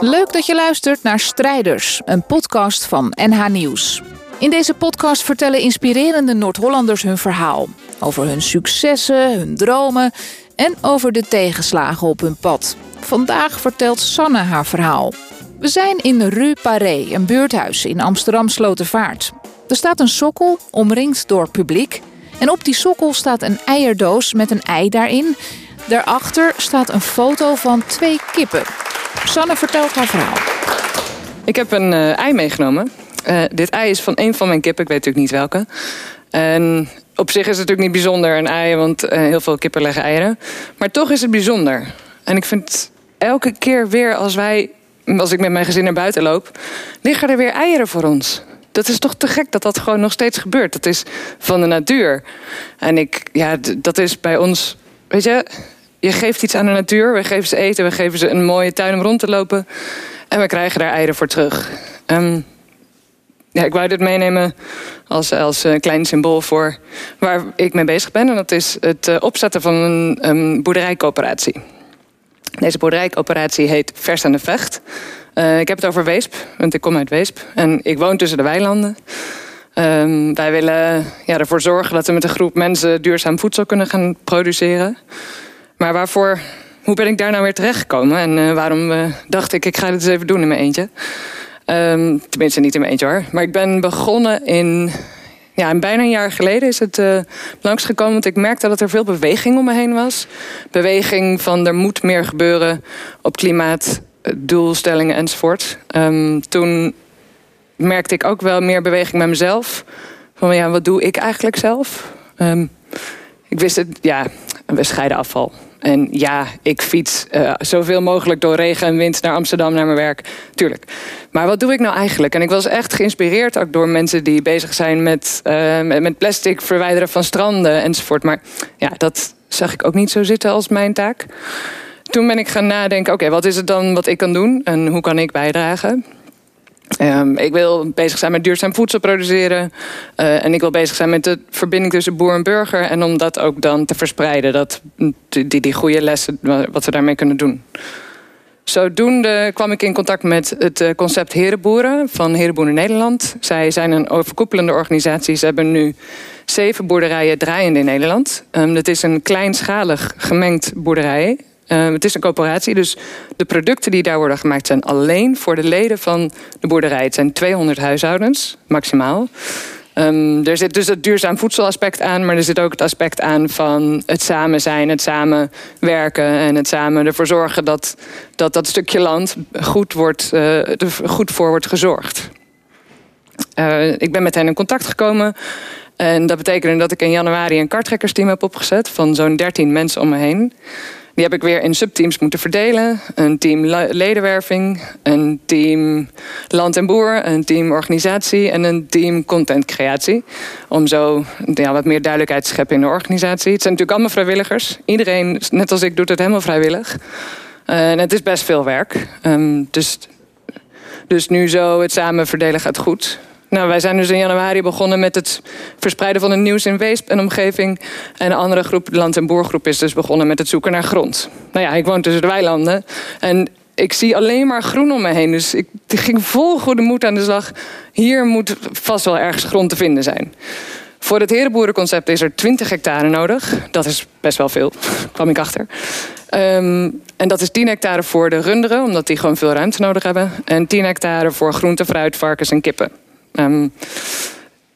Leuk dat je luistert naar Strijders, een podcast van NH Nieuws. In deze podcast vertellen inspirerende Noord-Hollanders hun verhaal. Over hun successen, hun dromen en over de tegenslagen op hun pad. Vandaag vertelt Sanne haar verhaal. We zijn in Rue Paré, een buurthuis in Amsterdam Slotervaart. Er staat een sokkel, omringd door publiek. En op die sokkel staat een eierdoos met een ei daarin. Daarachter staat een foto van twee kippen. Sanne vertelt haar verhaal. Ik heb een uh, ei meegenomen. Uh, dit ei is van een van mijn kippen, ik weet natuurlijk niet welke. En op zich is het natuurlijk niet bijzonder, een ei, want uh, heel veel kippen leggen eieren. Maar toch is het bijzonder. En ik vind elke keer weer als wij, als ik met mijn gezin naar buiten loop, liggen er weer eieren voor ons. Dat is toch te gek dat dat gewoon nog steeds gebeurt. Dat is van de natuur. En ik, ja, dat is bij ons, weet je, je geeft iets aan de natuur. We geven ze eten, we geven ze een mooie tuin om rond te lopen. En we krijgen daar eieren voor terug. Um, ja, ik wou dit meenemen als, als een klein symbool voor waar ik mee bezig ben. En dat is het uh, opzetten van een, boerderijcoöperatie. Deze boerderijcoöperatie heet Vers aan de Vecht. Uh, ik heb het over Weesp, want ik kom uit Weesp. En ik woon tussen de weilanden. Um, wij willen ja, ervoor zorgen dat we met een groep mensen duurzaam voedsel kunnen gaan produceren. Maar waarvoor, hoe ben ik daar nou weer terechtgekomen? En uh, waarom uh, dacht ik, ik ga dit eens even doen in mijn eentje? Um, tenminste, niet in mijn eentje hoor. Maar ik ben begonnen in. Ja, bijna een jaar geleden is het uh, langsgekomen. Want ik merkte dat er veel beweging om me heen was. Beweging van er moet meer gebeuren op klimaat, doelstellingen enzovoort. Um, toen merkte ik ook wel meer beweging bij mezelf. Van ja, wat doe ik eigenlijk zelf? Um, ik wist het, ja, we scheiden afval. En ja, ik fiets uh, zoveel mogelijk door regen en wind naar Amsterdam, naar mijn werk. Tuurlijk. Maar wat doe ik nou eigenlijk? En ik was echt geïnspireerd ook door mensen die bezig zijn met, uh, met plastic verwijderen van stranden enzovoort. Maar ja, dat zag ik ook niet zo zitten als mijn taak. Toen ben ik gaan nadenken, oké, wat is het dan wat ik kan doen en hoe kan ik bijdragen? Um, ik wil bezig zijn met duurzaam voedsel produceren. Uh, en ik wil bezig zijn met de verbinding tussen boer en burger. En om dat ook dan te verspreiden. Dat, die, die goede lessen, wat we daarmee kunnen doen. Zodoende kwam ik in contact met het eh, concept Herenboeren van Herenboeren Nederland. Zij zijn een overkoepelende organisatie. Ze hebben nu zeven boerderijen draaiende in Nederland. Um, dat is een kleinschalig gemengd boerderij. Uh, het is een coöperatie, dus de producten die daar worden gemaakt zijn alleen voor de leden van de boerderij. Het zijn 200 huishoudens, maximaal. Um, er zit dus het duurzaam voedselaspect aan, maar er zit ook het aspect aan van het samen zijn, het samen werken en het samen ervoor zorgen dat dat, dat stukje land goed, wordt, uh, goed voor wordt gezorgd. Uh, ik ben met hen in contact gekomen. En dat betekende dat ik in januari een kartrekkersteam heb opgezet van zo'n 13 mensen om me heen. Die heb ik weer in subteams moeten verdelen. Een team ledenwerving, een team land en boer, een team organisatie en een team contentcreatie. Om zo ja, wat meer duidelijkheid te scheppen in de organisatie. Het zijn natuurlijk allemaal vrijwilligers. Iedereen, net als ik, doet het helemaal vrijwillig. En het is best veel werk. Um, dus, dus nu zo het samen verdelen gaat goed. Nou, wij zijn dus in januari begonnen met het verspreiden van het nieuws in Weesp en omgeving. En een andere groep, de Land- en Boergroep, is dus begonnen met het zoeken naar grond. Nou ja, ik woon tussen de weilanden. En ik zie alleen maar groen om me heen. Dus ik ging vol goede moed aan de slag. Hier moet vast wel ergens grond te vinden zijn. Voor het herenboerenconcept is er 20 hectare nodig. Dat is best wel veel, kwam ik achter. Um, en dat is 10 hectare voor de runderen, omdat die gewoon veel ruimte nodig hebben. En 10 hectare voor groente, fruit, varkens en kippen. Um,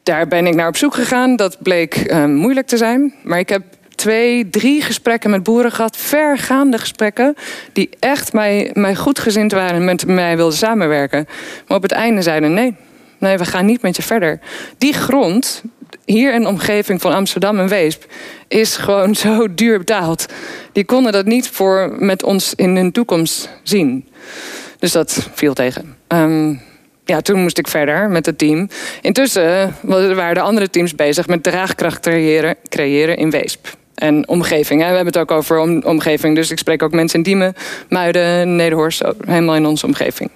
daar ben ik naar op zoek gegaan. Dat bleek um, moeilijk te zijn. Maar ik heb twee, drie gesprekken met boeren gehad. Vergaande gesprekken. Die echt mij, mij goed gezind waren en met mij wilden samenwerken. Maar op het einde zeiden nee. Nee, we gaan niet met je verder. Die grond, hier in de omgeving van Amsterdam en Weesp, is gewoon zo duur betaald. Die konden dat niet voor met ons in hun toekomst zien. Dus dat viel tegen. Um, ja, toen moest ik verder met het team. Intussen waren de andere teams bezig met draagkracht creëren, creëren in Weesp. En omgeving. Hè. We hebben het ook over om, omgeving. Dus ik spreek ook mensen in Diemen, Muiden, Nederhorst. Helemaal in onze omgeving.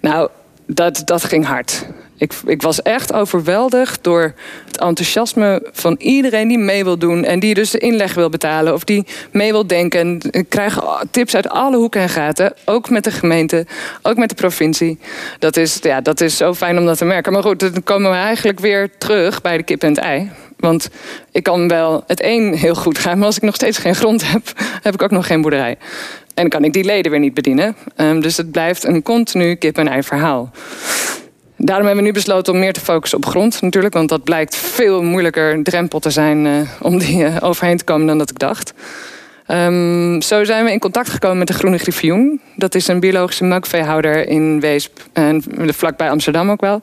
Nou, dat, dat ging hard. Ik, ik was echt overweldigd door het enthousiasme van iedereen die mee wil doen. En die dus de inleg wil betalen of die mee wil denken. ik krijg tips uit alle hoeken en gaten. Ook met de gemeente, ook met de provincie. Dat is, ja, dat is zo fijn om dat te merken. Maar goed, dan komen we eigenlijk weer terug bij de kip en het ei. Want ik kan wel het een heel goed gaan, maar als ik nog steeds geen grond heb, heb ik ook nog geen boerderij. En kan ik die leden weer niet bedienen. Um, dus het blijft een continu kip-en-ei verhaal. Daarom hebben we nu besloten om meer te focussen op grond natuurlijk. Want dat blijkt veel moeilijker drempel te zijn uh, om die uh, overheen te komen dan dat ik dacht. Um, zo zijn we in contact gekomen met de Groene Griffioen. Dat is een biologische melkveehouder in Weesp en vlakbij Amsterdam ook wel.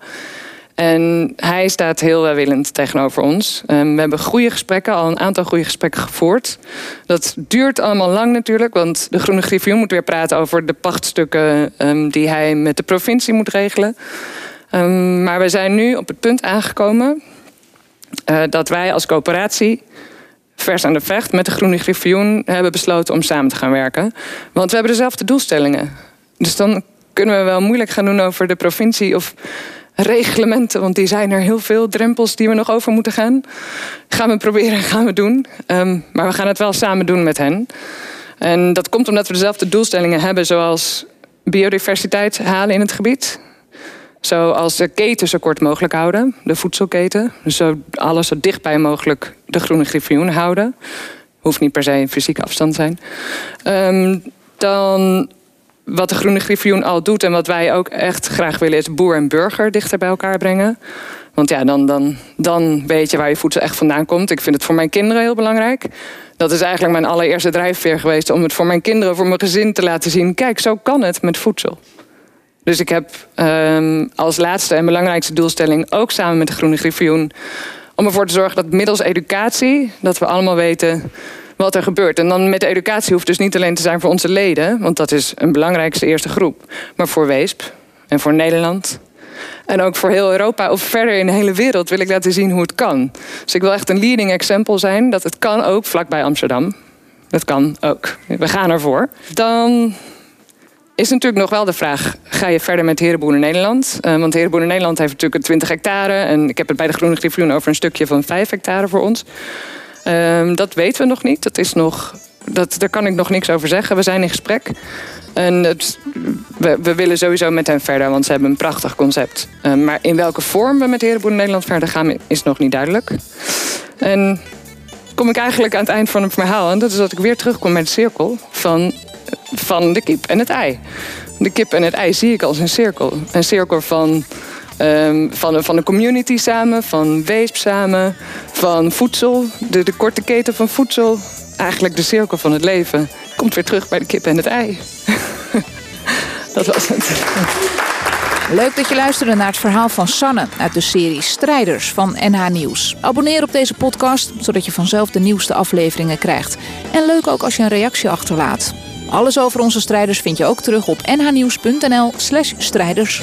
En hij staat heel welwillend tegenover ons. Um, we hebben goede gesprekken, al een aantal goede gesprekken gevoerd. Dat duurt allemaal lang natuurlijk, want de Groene Griffioen moet weer praten over de pachtstukken um, die hij met de provincie moet regelen. Um, maar we zijn nu op het punt aangekomen uh, dat wij als coöperatie vers aan de vecht met de Groene Griffioen hebben besloten om samen te gaan werken. Want we hebben dezelfde doelstellingen. Dus dan kunnen we wel moeilijk gaan doen over de provincie of reglementen, want die zijn er heel veel drempels die we nog over moeten gaan. Gaan we proberen, gaan we doen. Um, maar we gaan het wel samen doen met hen. En dat komt omdat we dezelfde doelstellingen hebben, zoals biodiversiteit halen in het gebied. Zoals de keten zo kort mogelijk houden, de voedselketen. Dus zo alles zo dichtbij mogelijk de groene griffioen houden. Hoeft niet per se een fysieke afstand te zijn. Um, dan wat de Groene Griffioen al doet en wat wij ook echt graag willen, is boer en burger dichter bij elkaar brengen. Want ja, dan, dan, dan weet je waar je voedsel echt vandaan komt. Ik vind het voor mijn kinderen heel belangrijk. Dat is eigenlijk mijn allereerste drijfveer geweest om het voor mijn kinderen, voor mijn gezin te laten zien. Kijk, zo kan het met voedsel. Dus ik heb um, als laatste en belangrijkste doelstelling, ook samen met de Groene Griffioen, om ervoor te zorgen dat middels educatie, dat we allemaal weten wat er gebeurt. En dan met educatie hoeft dus niet alleen te zijn voor onze leden, want dat is een belangrijkste eerste groep, maar voor Weesp en voor Nederland. En ook voor heel Europa of verder in de hele wereld wil ik laten zien hoe het kan. Dus ik wil echt een leading example zijn dat het kan ook vlakbij Amsterdam. Dat kan ook. We gaan ervoor. Dan is natuurlijk nog wel de vraag: ga je verder met Herenboeren Nederland? Uh, want Herenboeren Nederland heeft natuurlijk 20 hectare. En ik heb het bij de Groene Griffioen over een stukje van 5 hectare voor ons. Um, dat weten we nog niet. Dat is nog, dat, daar kan ik nog niks over zeggen. We zijn in gesprek. En we, we, willen sowieso met hen verder, want ze hebben een prachtig concept. Um, maar in welke vorm we met Herenboeren Nederland verder gaan, is nog niet duidelijk. En kom ik eigenlijk aan het eind van het verhaal. En dat is dat ik weer terugkom met de cirkel van, van de kip en het ei. De kip en het ei zie ik als een cirkel. Een cirkel van Um, van, van de community samen, van weesp samen, van voedsel, de, de korte keten van voedsel. Eigenlijk de cirkel van het leven. Komt weer terug bij de kip en het ei. dat was het. Leuk dat je luisterde naar het verhaal van Sanne uit de serie Strijders van NH Nieuws. Abonneer op deze podcast, zodat je vanzelf de nieuwste afleveringen krijgt. En leuk ook als je een reactie achterlaat. Alles over onze strijders vind je ook terug op nhnieuws.nl/slash strijders.